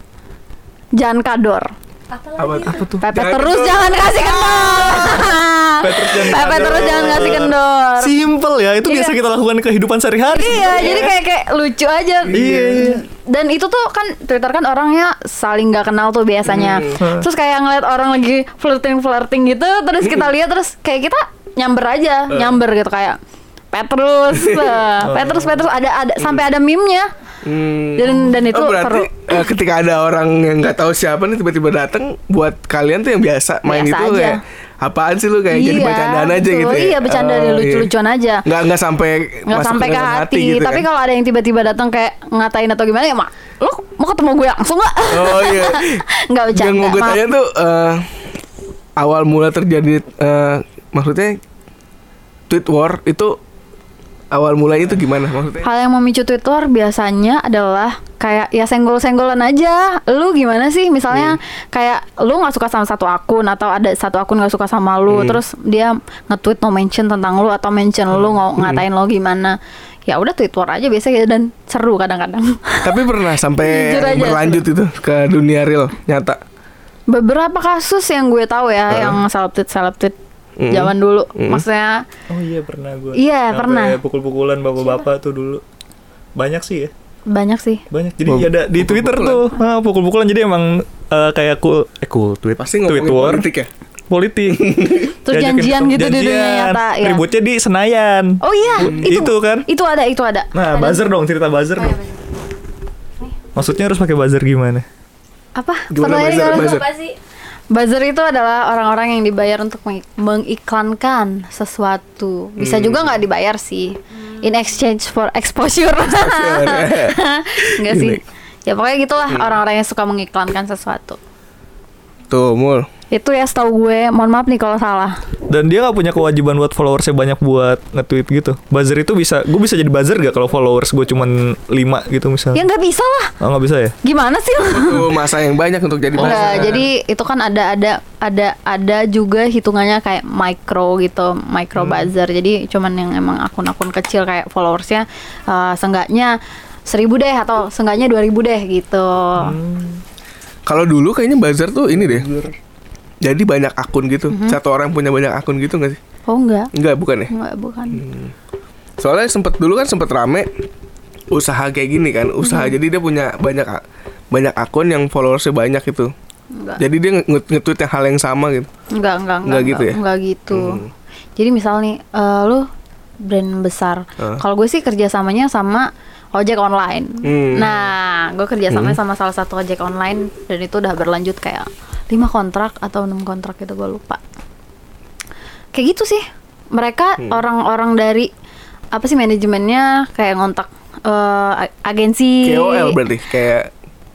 Jan Kador. Apa Apa tuh? Pepe terus kendor. jangan kasih kendor. Pepe terus jangan kasih kendor. Simple ya, itu biasa Iya. kita lakukan di kehidupan sehari-hari. Iya, jadi kayak kayak lucu aja. Iya, iya. Dan itu tuh kan Twitter kan orangnya saling nggak kenal tuh biasanya. Hmm. Terus kayak ngeliat orang lagi flirting flirting gitu, terus kita Hmm. lihat terus kayak kita nyamber aja, nyamber gitu kayak Petrus, Petrus, Petrus ada ada sampai ada meme-nya. Hmm. Dan dan itu oh, berarti seru. eh, ketika ada orang yang nggak tahu siapa nih tiba-tiba datang buat kalian tuh yang biasa main Biasa itu aja. kayak apaan sih lu kayak jadi bercandaan aja betul. gitu ya. Iya, bercanda Oh, dan lucu-lucuan aja. Nggak nggak sampai nggak sampai ke dalam hati, gitu tapi kan. kalau ada yang tiba-tiba datang kayak ngatain atau gimana ya mak lo mau ketemu gue langsung nggak Oh iya. nggak bercanda Yang mau gue tanya tuh eh, awal mula terjadi eh, maksudnya tweet war itu awal mulanya itu gimana maksudnya? hal yang memicu Twitter biasanya adalah kayak ya senggol-senggolan aja lu gimana sih misalnya Hmm. kayak lu nggak suka sama satu akun atau ada satu akun nggak suka sama lu Hmm. terus dia nge-tweet no mention tentang lu atau mention lu ng- Hmm. ngatain lo gimana ya udah tweet war aja biasa gitu dan seru kadang-kadang Tapi pernah sampai berlanjut itu ke dunia real nyata. beberapa kasus yang gue tahu ya yang seleb tweet seleb tweet Mm. zaman dulu Mm. maksudnya Oh iya pernah gue. Iya, pernah. Pukul-pukulan bapak-bapak tuh dulu. Banyak sih ya. banyak sih Banyak. Jadi Oh, ada di Twitter tuh ah, pukul-pukulan jadi emang eh, kayak cool eh cool tweet. Pasti tweet ngomongin war. politik ya. Politik. Terus janjian ketemu- gitu di dunia janjian. nyata, ya. Ributnya di Senayan. oh iya itu Itu kan. itu ada itu ada Nah, buzzer dong, cerita buzzer dong. Maksudnya harus pakai buzzer gimana? apa Gimana buzzer, buzzer? apa sih? Buzzer itu adalah orang-orang yang dibayar untuk meng- mengiklankan sesuatu. Bisa juga nggak dibayar sih. In exchange for exposure. Enggak sih. Ya pokoknya gitulah orang-orang yang suka mengiklankan sesuatu. Tuh, mul. Itu ya setahu gue. Mohon maaf nih kalau salah. Dan dia nggak punya kewajiban buat followersnya banyak buat nge-tweet gitu. Buzzer itu bisa, gue bisa jadi buzzer gak kalau followers gue cuman 5 gitu Ya misalnya? nggak bisa lah. Oh nggak bisa ya? Gimana sih lo? Masa yang banyak untuk jadi Enggak, buzzer. jadi itu kan ada ada ada ada juga hitungannya kayak micro gitu, micro buzzer. Jadi cuman yang emang akun-akun kecil kayak followersnya uh, seenggaknya seribu deh atau seenggaknya dua ribu deh gitu. Kalau dulu kayaknya buzzer tuh ini deh. Jadi banyak akun gitu. Satu orang punya banyak akun gitu gak sih? Oh enggak, Enggak, bukan ya? enggak bukan. Soalnya sempet dulu kan sempet rame usaha kayak gini kan, usaha jadi dia punya banyak banyak akun yang followersnya banyak itu. Enggak. Jadi dia nge- nge- nge-tweet yang hal yang sama gitu. Enggak, enggak, enggak, Enggak gitu ya? Enggak gitu. Hmm. Jadi misal nih, eh, lu brand besar. Ah. Kalau gue sih kerjasamanya sama ojek online. Hmm. Nah, gue kerjasamanya sama salah satu ojek online dan itu udah berlanjut kayak lima kontrak atau enam kontrak itu gue lupa. Kayak gitu sih. Mereka Hmm. orang-orang dari apa sih manajemennya kayak ngontak a- agensi KOL berarti kayak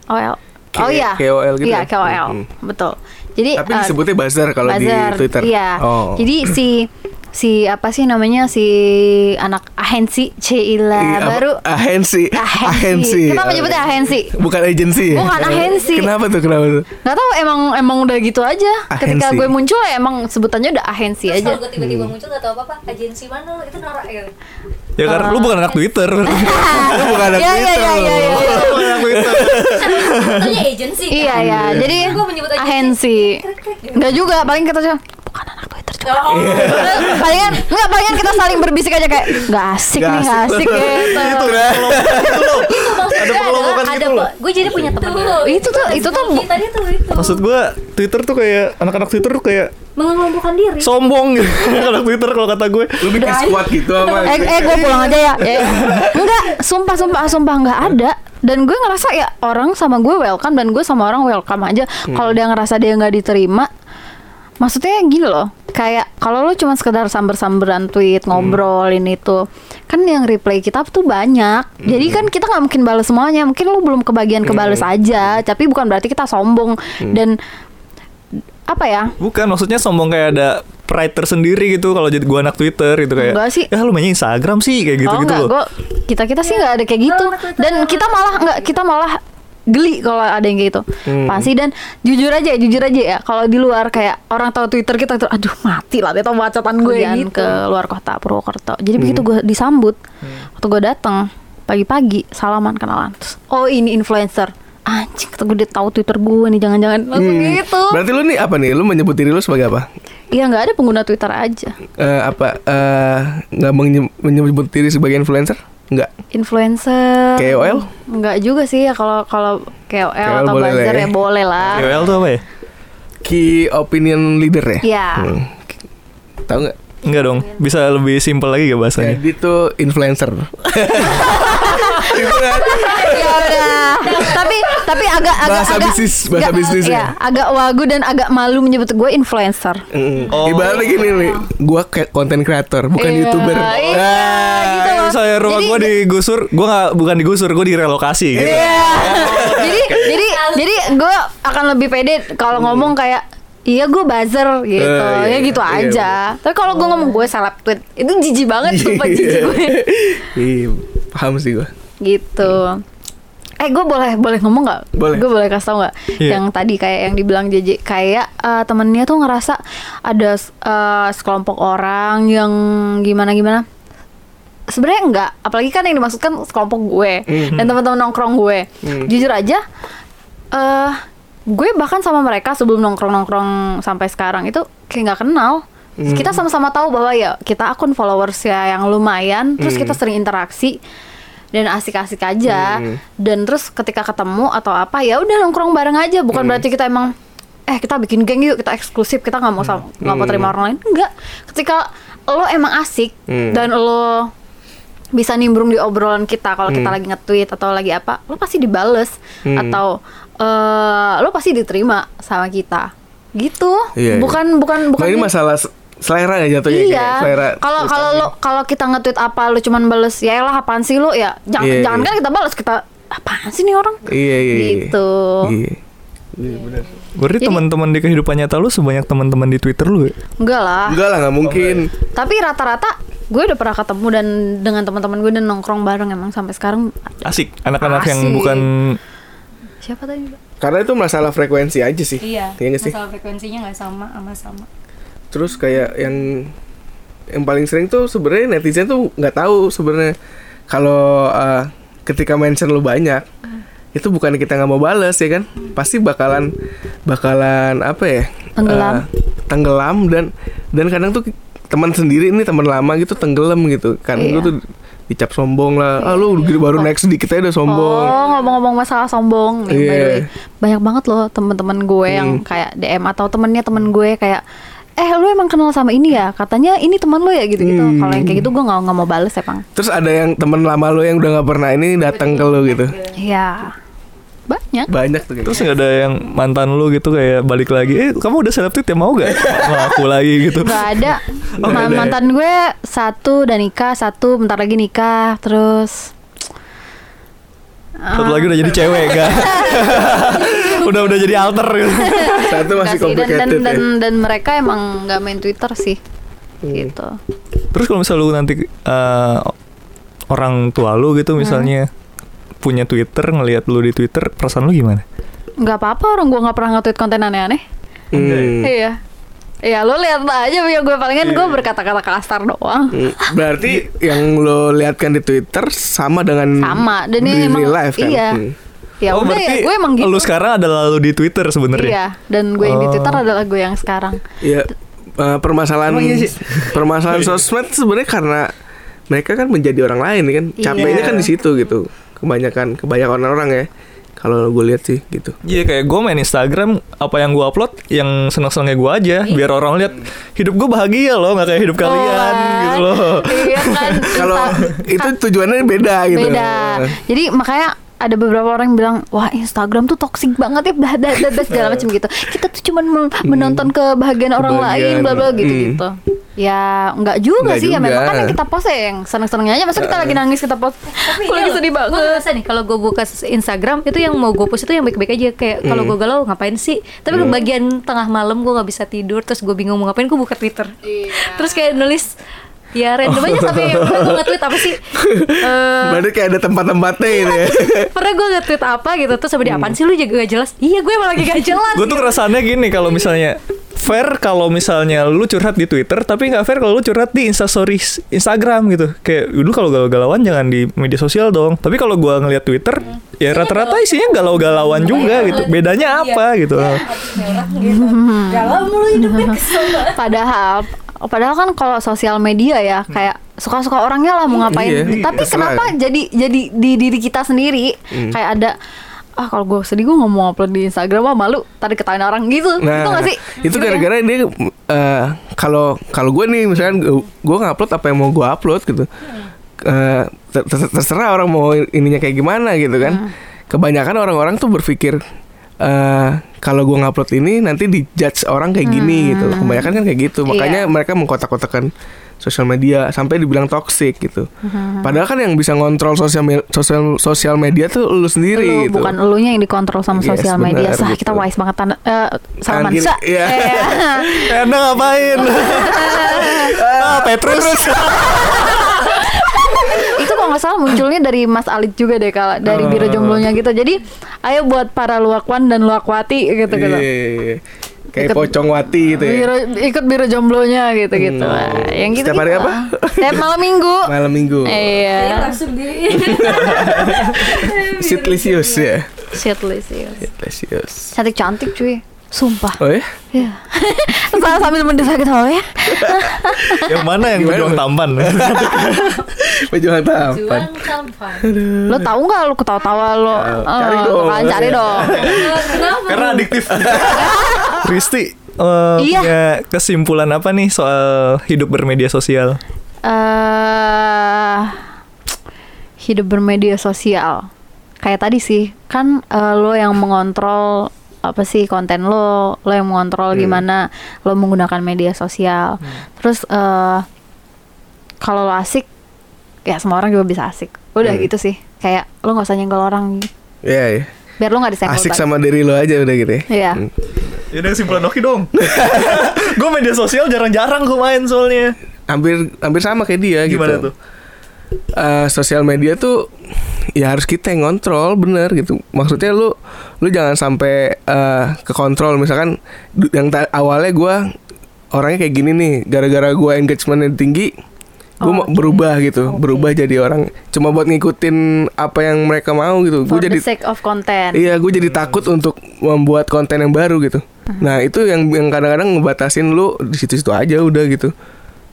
OL. K- oh iya. KOL gitu Iya, ya? KOL. Hmm. Betul. Jadi tapi eh, disebutnya buzzer kalau di Twitter. Iya. Oh. Jadi si si apa sih namanya si anak ahensi Cila Iya, baru ahensi. ahensi. Kenapa nyebutnya ahensi? Bukan agensi ya? Bukan ahensi. Kenapa tuh? Kenapa tuh? Nggak tahu emang emang udah gitu aja. Ketika Ahensi. gue muncul ya emang sebutannya udah ahensi Terus aja. kalau gue tiba-tiba muncul gak tau apa-apa Agensi mana lo? Itu norak ya? Ya karena lu bukan anak Twitter. Lu bukan anak Iya, iya, Twitter iya, iya, iya. Lu bukan anak Twitter. Namanya agensi kan? Iya ya. Jadi Gue menyebut agensi gitu. Enggak juga, paling kita cuma bukan anak Twitter juga. Oh, palingan enggak palingan kita saling berbisik aja kayak nggak asik Nggak nih, nggak asik. asik gitu. itu maksudnya Ada pelomokan gitu ada loh. Gue jadi punya teman Itu tuh- itu tuh Tadi tuh itu Maksud gue Twitter tuh kayak anak-anak Twitter tuh kayak Mengelompokkan diri sombong gitu. anak Twitter kalau kata gue. Lu bikin squad gitu apa? eh, eh gue pulang aja ya. ya. Enggak, sumpah sumpah sumpah nggak ada. Dan gue ngerasa ya orang sama gue welcome dan gue sama orang welcome aja. Kalau dia ngerasa dia nggak diterima, maksudnya gini loh. Kayak kalau lu cuma sekedar samber-samberan tweet, ngobrol ini tuh, kan yang reply kita tuh banyak. Jadi kan kita nggak mungkin balas semuanya. Mungkin lu belum kebagian kebales aja. Tapi bukan berarti kita sombong dan apa ya? Bukan maksudnya sombong kayak ada pride tersendiri gitu kalau jadi gua anak Twitter gitu kayak. Enggak sih. Ya lu mainnya Instagram sih kayak gitu-gitu oh, loh. enggak, gua, kita kita sih nggak ada kayak gitu. Dan kita malah nggak kita malah geli kalau ada yang kayak gitu. Hmm. Pasti dan jujur aja, jujur aja ya. Kalau di luar kayak orang tahu Twitter kita tuh, aduh mati lah, dia tahu bacaan gue Gitu. ke luar kota Purwokerto. Jadi begitu gue disambut, waktu gue datang pagi-pagi salaman kenalan. Terus, oh ini influencer. Anjing, kata gue dia tahu Twitter gue nih, jangan-jangan langsung Hmm. gitu. Berarti lu nih apa nih? Lu menyebut diri lu sebagai apa? Iya nggak ada pengguna Twitter aja. Eh, apa eh, nggak menye- menyebut diri sebagai influencer? Enggak. Influencer. KOL? Enggak juga sih ya kalau kalau KOL, KOL atau boleh lah buzzer ya. ya boleh lah. KOL tuh apa ya? Key opinion leader ya? Iya. Hmm. Tahu nggak? Enggak dong. Bisa lebih simpel lagi gak bahasanya? Jadi tuh influencer. Gitu kan? ya udah. tapi tapi agak agak Bahasa agak bisnis, bahasa agak- bisnis ya, ya. agak wagu dan agak malu menyebut gue influencer. Mm. Oh. Ibaratnya gini nih, gua kayak konten creator, bukan Iya, youtuber. iya, Ah. gitu Kayak loh. misalnya rumah gue digusur, gue nggak bukan digusur, gue direlokasi gitu. Iya. jadi jadi jadi gue akan lebih pede kalau ngomong kayak Iya gue buzzer gitu, Eh, iya, ya gitu iya, aja. Tapi kalau gue ngomong gue seleb tweet, itu jijik banget, sumpah jijik gue. Iya, paham sih gua. Gitu. Eh gue boleh boleh ngomong nggak? Boleh. Gue boleh kasih tau nggak? Iya. Yang tadi kayak yang dibilang JJ kayak eh, temennya tuh ngerasa ada eh, sekelompok orang yang gimana gimana. Sebenarnya enggak, apalagi kan yang dimaksudkan sekelompok gue Mhm. dan teman-teman nongkrong gue. Mhm. Jujur aja, eh gue bahkan sama mereka sebelum nongkrong-nongkrong sampai sekarang itu kayak nggak kenal. Mhm. Kita sama-sama tahu bahwa ya kita akun followers ya yang lumayan, terus Mhm. kita sering interaksi dan asik-asik aja. Hmm. Dan terus ketika ketemu atau apa ya udah nongkrong bareng aja. Bukan Hmm. berarti kita emang eh kita bikin geng yuk kita eksklusif kita nggak mau sama nggak mau Hmm. terima orang lain. Enggak. Ketika lo emang asik Hmm. dan lo bisa nimbrung di obrolan kita kalau kita Hmm. lagi nge-tweet atau lagi apa, lo pasti dibales Hmm. atau eh lo pasti diterima sama kita gitu. Iya, iya. bukan bukan bukan Nah, ini masalah selera ya jatuhnya Iya. kayak selera. Kalau kalau lo kalau kita nge-tweet apa lu cuman bales ya elah apaan sih lu ya jangan Iya, jangan iya. kan kita balas kita apaan sih nih orang? Iya iya. iya. Gitu. Iya. Iya benar. Berarti teman-teman di kehidupan nyata lu sebanyak teman-teman di Twitter lu ya? Enggak lah. Enggak lah nggak mungkin. Tapi rata-rata gue udah pernah ketemu dan dengan teman-teman gue dan nongkrong bareng emang sampai sekarang Asik. Anak-anak yang Asik. bukan siapa tadi? Karena itu masalah frekuensi aja sih. Iya. nggak sih? Masalah frekuensinya nggak sama sama sama. Terus kayak yang yang paling sering tuh sebenarnya netizen tuh nggak tahu sebenarnya kalau uh, ketika mention lu banyak itu bukan kita nggak mau balas ya kan pasti bakalan bakalan apa ya Tenggelam. uh, tenggelam dan dan kadang tuh teman sendiri ini teman lama gitu tenggelam gitu kan Iya. gue tuh dicap sombong lah ah lu baru naik sedikit aja udah sombong Oh ngomong-ngomong masalah sombong by the Iya. way. banyak banget loh teman-teman gue yang Hmm. kayak DM atau temennya temen gue kayak eh lu emang kenal sama ini ya? Katanya ini teman lu ya gitu-gitu. Hmm. kalau yang kayak gitu gue nggak nggak mau bales emang terus ada yang teman lama lu yang udah nggak pernah ini datang ke lu gitu? Ya banyak. Banyak tuh kayak Terus nggak ada yang mantan lu gitu kayak balik lagi Eh kamu udah seleb tweet ya mau gak? Ngaku lagi gitu. Nggak ada. Oh, Ma- ya? mantan gue satu udah nikah satu bentar lagi nikah terus Satu lagi udah jadi cewek gak? udah udah jadi alter gitu satu masih sih, dan, dan, complicated dan, ya dan mereka emang nggak main Twitter sih Hmm. gitu Terus kalau misalnya lu nanti eh, Orang tua lu gitu misalnya Punya Twitter Ngelihat lu di Twitter Perasaan lu gimana? nggak apa-apa orang gue nggak pernah nge-tweet konten aneh-aneh Hmm. Iya. Iya, lo lihat aja ya gue palingan gue berkata-kata kasar doang. Hmm, Berarti yang lo lihatkan di Twitter sama dengan Sama dan di ini emang real life kan? iya. Hmm. Ya oh udah ya, gue emang gitu. Lu sekarang adalah lu di Twitter sebenarnya Iya, dan gue yang di Oh. Twitter adalah gue yang sekarang. Iya, eh, permasalahan iya sih? permasalahan sosmed sebenarnya karena mereka kan menjadi orang lain kan. Iya. Capeknya kan di situ gitu. Kebanyakan kebanyakan orang ya. Kalau gue lihat sih gitu. Iya kayak gue main Instagram Apa yang gue upload Yang seneng-senengnya gue aja Biar orang lihat Hidup gue bahagia loh Gak kayak hidup kalian kan? gitu loh Iya kan. Kalau itu tujuannya beda gitu. beda. Jadi makanya ada beberapa orang yang bilang, wah Instagram tuh toksik banget ya, bla bla bla segala macam gitu. Kita tuh cuman men- menonton kebahagiaan orang Kebahagiaan. lain, bla bla gitu Hmm. gitu. Ya nggak juga Nggak sih ya memang juga. kan yang kita post ya yang seneng-senengnya aja masa kita lagi nangis kita post Tapi aku lagi sedih banget Gue ngerasa nih kalau gue buka Instagram itu yang mau gue post itu yang baik-baik aja kayak kalau gue galau ngapain sih? Tapi Hmm. bagian tengah malam gue nggak bisa tidur terus gue bingung mau ngapain gue buka Twitter. Terus kayak nulis ya random aja sampai yang gue nge-tweet apa sih? Eh, Berarti kayak ada tempat-tempatnya gitu ya. pernah gue nge-tweet apa gitu terus sampai dia apaan sih lu juga gak jelas? Iya gue lagi gak jelas. Gue tuh ngerasaannya gini Kalau misalnya Fair kalau misalnya lu curhat di Twitter Tapi nggak fair kalau lu curhat di instastories Instagram gitu Kayak dulu kalau galau-galauan Jangan di media sosial dong Tapi kalau gua ngeliat Twitter Ya rata-rata isinya galau-galauan juga gitu Bedanya apa gitu Galau mulu hidupnya kesel banget. padahal padahal kan kalau sosial media ya kayak suka-suka orangnya lah mau ngapain Iya, tapi terserah. kenapa jadi jadi di diri kita sendiri Hmm. kayak ada ah kalau gue sedih gue nggak mau upload di Instagram ah malu tadi ketawain orang gitu itu Nah, gak sih itu Gitu ya? gara-gara dia eh, kalau kalau gue nih misalkan gue ngupload apa yang mau gue upload gitu. Eh, ter- ter- terserah orang mau ininya kayak gimana gitu kan. Kebanyakan orang-orang tuh berpikir eh kalau gue ngupload ini nanti dijudge orang kayak gini gitu. Kebanyakan kan kayak gitu. Makanya Iya. mereka mengkotak-kotakan sosial media sampai dibilang toxic gitu. Padahal kan yang bisa ngontrol sosial me- sosial sosial media tuh lu sendiri Lu, gitu. bukan elunya yang dikontrol sama Yes, sosial media benar, sah gitu. kita wise banget tanda eh, Salman Sa. iya. Eh, Anda ngapain? ah, Petrus. itu kalau nggak salah munculnya dari Mas Alit juga deh kalau dari Oh. biro jomblonya gitu jadi ayo buat para luakwan dan luakwati gitu gitu Iya, iya, iya. Kayak Ikut- pocong wati gitu ya. Biro, ikut biro jomblonya gitu gitu Hmm. yang gitu Setiap hari apa? setiap malam minggu Malam minggu. iya langsung di Sitlisius ya. shitlist iya. Sitlisius. cantik cantik cuy sumpah Oh ya? Iya. Saya sambil mendesak ketawa ya. yang mana yang Bang? tampan? Pejuang tampan. Lo tahu nggak lo ketawa-tawa lo? Eh, Cari dong. kan, cari dong. Karena adiktif. Risti eh, Iya. punya kesimpulan apa nih soal hidup bermedia sosial? eh hidup bermedia sosial. Kayak tadi sih, kan eh, lo yang mengontrol apa sih konten lo, lo yang mengontrol gimana lo menggunakan media sosial. Terus eh kalau lo asik, ya semua orang juga bisa asik. Udah Hmm. gitu sih. Kayak lo nggak usah nyenggol orang, Iya, iya. biar lo nggak disenggol. Asik sama diri lo aja udah gitu ya. Iya. Hmm. Yaudah kesimpulan Oki dong. gue media sosial jarang-jarang gue main soalnya. Hampir hampir sama kayak dia Gimana gitu. tuh? Eh, sosial media tuh ya harus kita yang ngontrol bener gitu maksudnya lu lu jangan sampai eh, ke kontrol misalkan yang awalnya gua orangnya kayak gini nih gara-gara gua engagementnya tinggi gue Oh, mau berubah gitu berubah jadi orang cuma buat ngikutin apa yang mereka mau gitu gue jadi sake of content. Iya, gue jadi takut untuk membuat konten yang baru gitu. Nah, itu yang yang kadang-kadang ngebatasin lu di situ-situ aja udah gitu.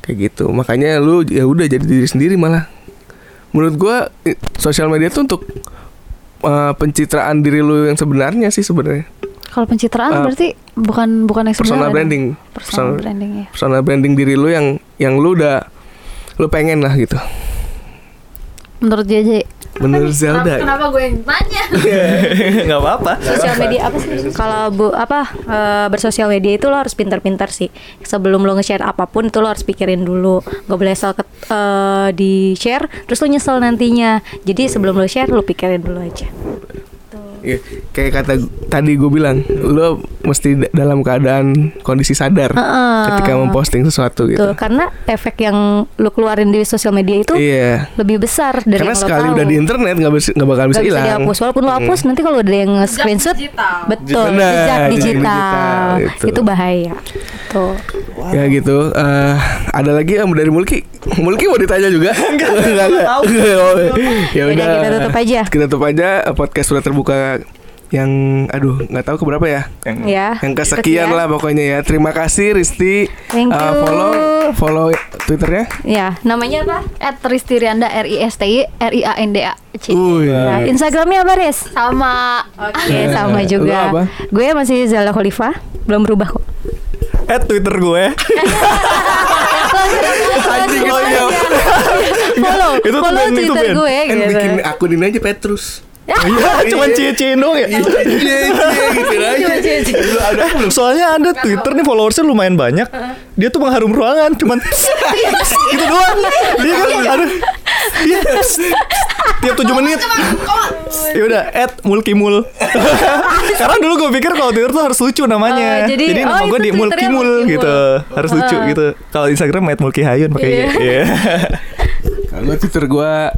Kayak gitu. Makanya lu ya udah jadi diri sendiri malah. Menurut gua i- sosial media tuh untuk uh, pencitraan diri lu yang sebenarnya sih sebenarnya. Kalau pencitraan Eh, berarti bukan bukan yang Personal branding. dong. Personal, branding ya. Personal branding diri lu yang yang lu udah lu pengen lah gitu. Menurut JJ. Bener Zelda. gue yang tanya? Gak apa-apa. sosial media apa sih kalau bu apa eh, bersosial media itu lo harus pintar-pintar sih sebelum lo nge-share apa pun itu lo harus pikirin dulu gak boleh asal ke, eh, di share terus lo nyesel nantinya jadi sebelum lo share lo pikirin dulu aja Iya, kayak kata tadi gue bilang, lu mesti da- dalam keadaan kondisi sadar Heeh. ketika memposting sesuatu gitu. Tuh, karena efek yang lo keluarin di sosial media itu Iya. lebih besar dari Karena yang lo sekali tahu. udah di internet nggak bisa nggak bakal bisa hilang. dihapus walaupun lo hapus nanti kalau ada yang screenshot betul jejak jejak digital, digital, itu. itu bahaya tuh Ya gitu. Eh, ada lagi yang dari Mulki. Mulki mau ditanya juga? enggak, enggak, tahu. ya udah. kita tutup aja. Kita tutup aja podcast sudah terbuka yang aduh nggak tahu keberapa ya. Yang ya Yang kesekian lah pokoknya ya. Terima kasih Risti. Thank Eh, you. follow follow Twitternya. ya namanya apa At Risti Rianda R I S T I R I A N D A. C. Uy. Nah, Instagramnya apa Riz? Sama. Oke, sama Lu juga. Gue masih Zala Khalifah, belum berubah kok. At Twitter gue. Anjing Oh, iya. follow, Itu tuh follow itu Twitter band. gue Kan gitu. bikin akunin aja Petrus. Iya, cuman cie-ciein doang ya. Iya, iya, iya, gitu Soalnya ada Twitter nih followersnya lumayan banyak. Dia tuh mengharum ruangan, cuman gitu doang. Dia kan ada dia tiap 7 menit. Ya udah, at mulkimul. Karena dulu gue pikir kalau Twitter tuh harus lucu Oh, namanya. jadi- nama oh, gue itu di mulkimul gitu. Harus lucu Ah. gitu. Kalau Instagram at mulkihayun pakai Iya. Iya. Kalau Twitter gua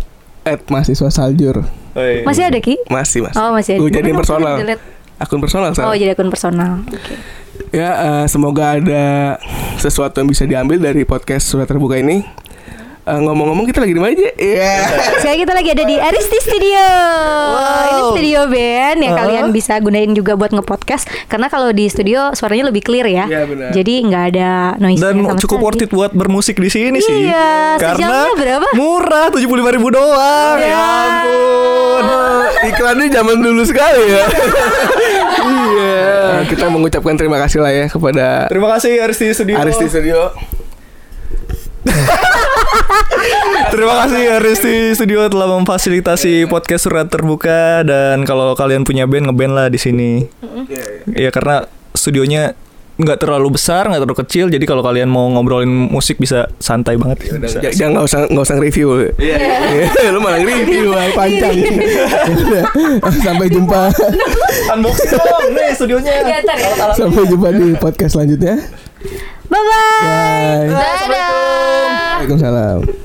at mahasiswa saljur. Oh, iya. Masih ada Ki? Masih, Mas. Oh, masih ada. Gue jadi personal. Akun personal Oh, sekarang. jadi akun personal. Oke. Ya, eh, semoga ada sesuatu yang bisa diambil dari podcast surat terbuka ini. Eh, ngomong-ngomong kita lagi di mana aja? Iya. Sekarang kita lagi ada di Aristi Studio. Ini studio band yang kalian bisa gunain juga buat ngepodcast karena kalau di studio suaranya lebih clear ya. Iya, benar. Jadi nggak ada noise Dan cukup worth it buat bermusik di sini sih. Iya, Karena sejamnya berapa? murah, 75 ribu doang. Ya. Ya ampun. Iklannya zaman dulu sekali ya. iya. Kita mengucapkan terima kasih lah ya kepada Terima kasih Aristi Studio. Aristi Studio. Terima kasih Aristi Studio telah memfasilitasi podcast surat terbuka dan kalau kalian punya band ngeband lah di sini. Ya karena studionya nggak terlalu besar, nggak terlalu kecil, jadi kalau kalian mau ngobrolin musik bisa santai banget. Bisa. Ja- Jangan nggak usah nggak usah review. Iya. Lu malah review ay, panjang. Sampai jumpa. Unboxing dong, nih studionya. Ya, ntar ya. Sampai jumpa di podcast selanjutnya. Bye bye. Bye. Dadah. Waalaikumsalam.